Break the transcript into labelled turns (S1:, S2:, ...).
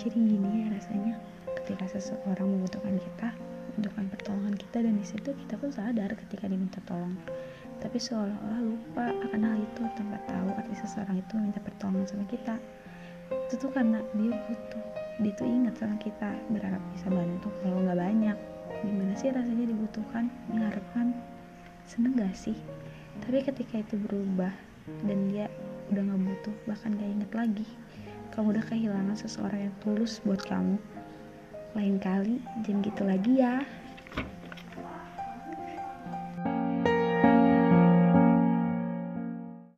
S1: jadi gini ya rasanya ketika seseorang membutuhkan kita membutuhkan pertolongan kita dan di situ kita pun sadar ketika diminta tolong. Tapi seolah-olah lupa akan hal itu tanpa tahu arti seseorang itu meminta pertolongan sama kita. Itu tuh karena dia butuh dia tuh ingat sama kita berharap bisa bantu kalau nggak banyak. Gimana sih rasanya dibutuhkan mengharapkan seneng gak sih? Tapi ketika itu berubah dan dia udah nggak butuh bahkan gak inget lagi kamu udah kehilangan seseorang yang tulus buat kamu. Lain kali jangan gitu lagi ya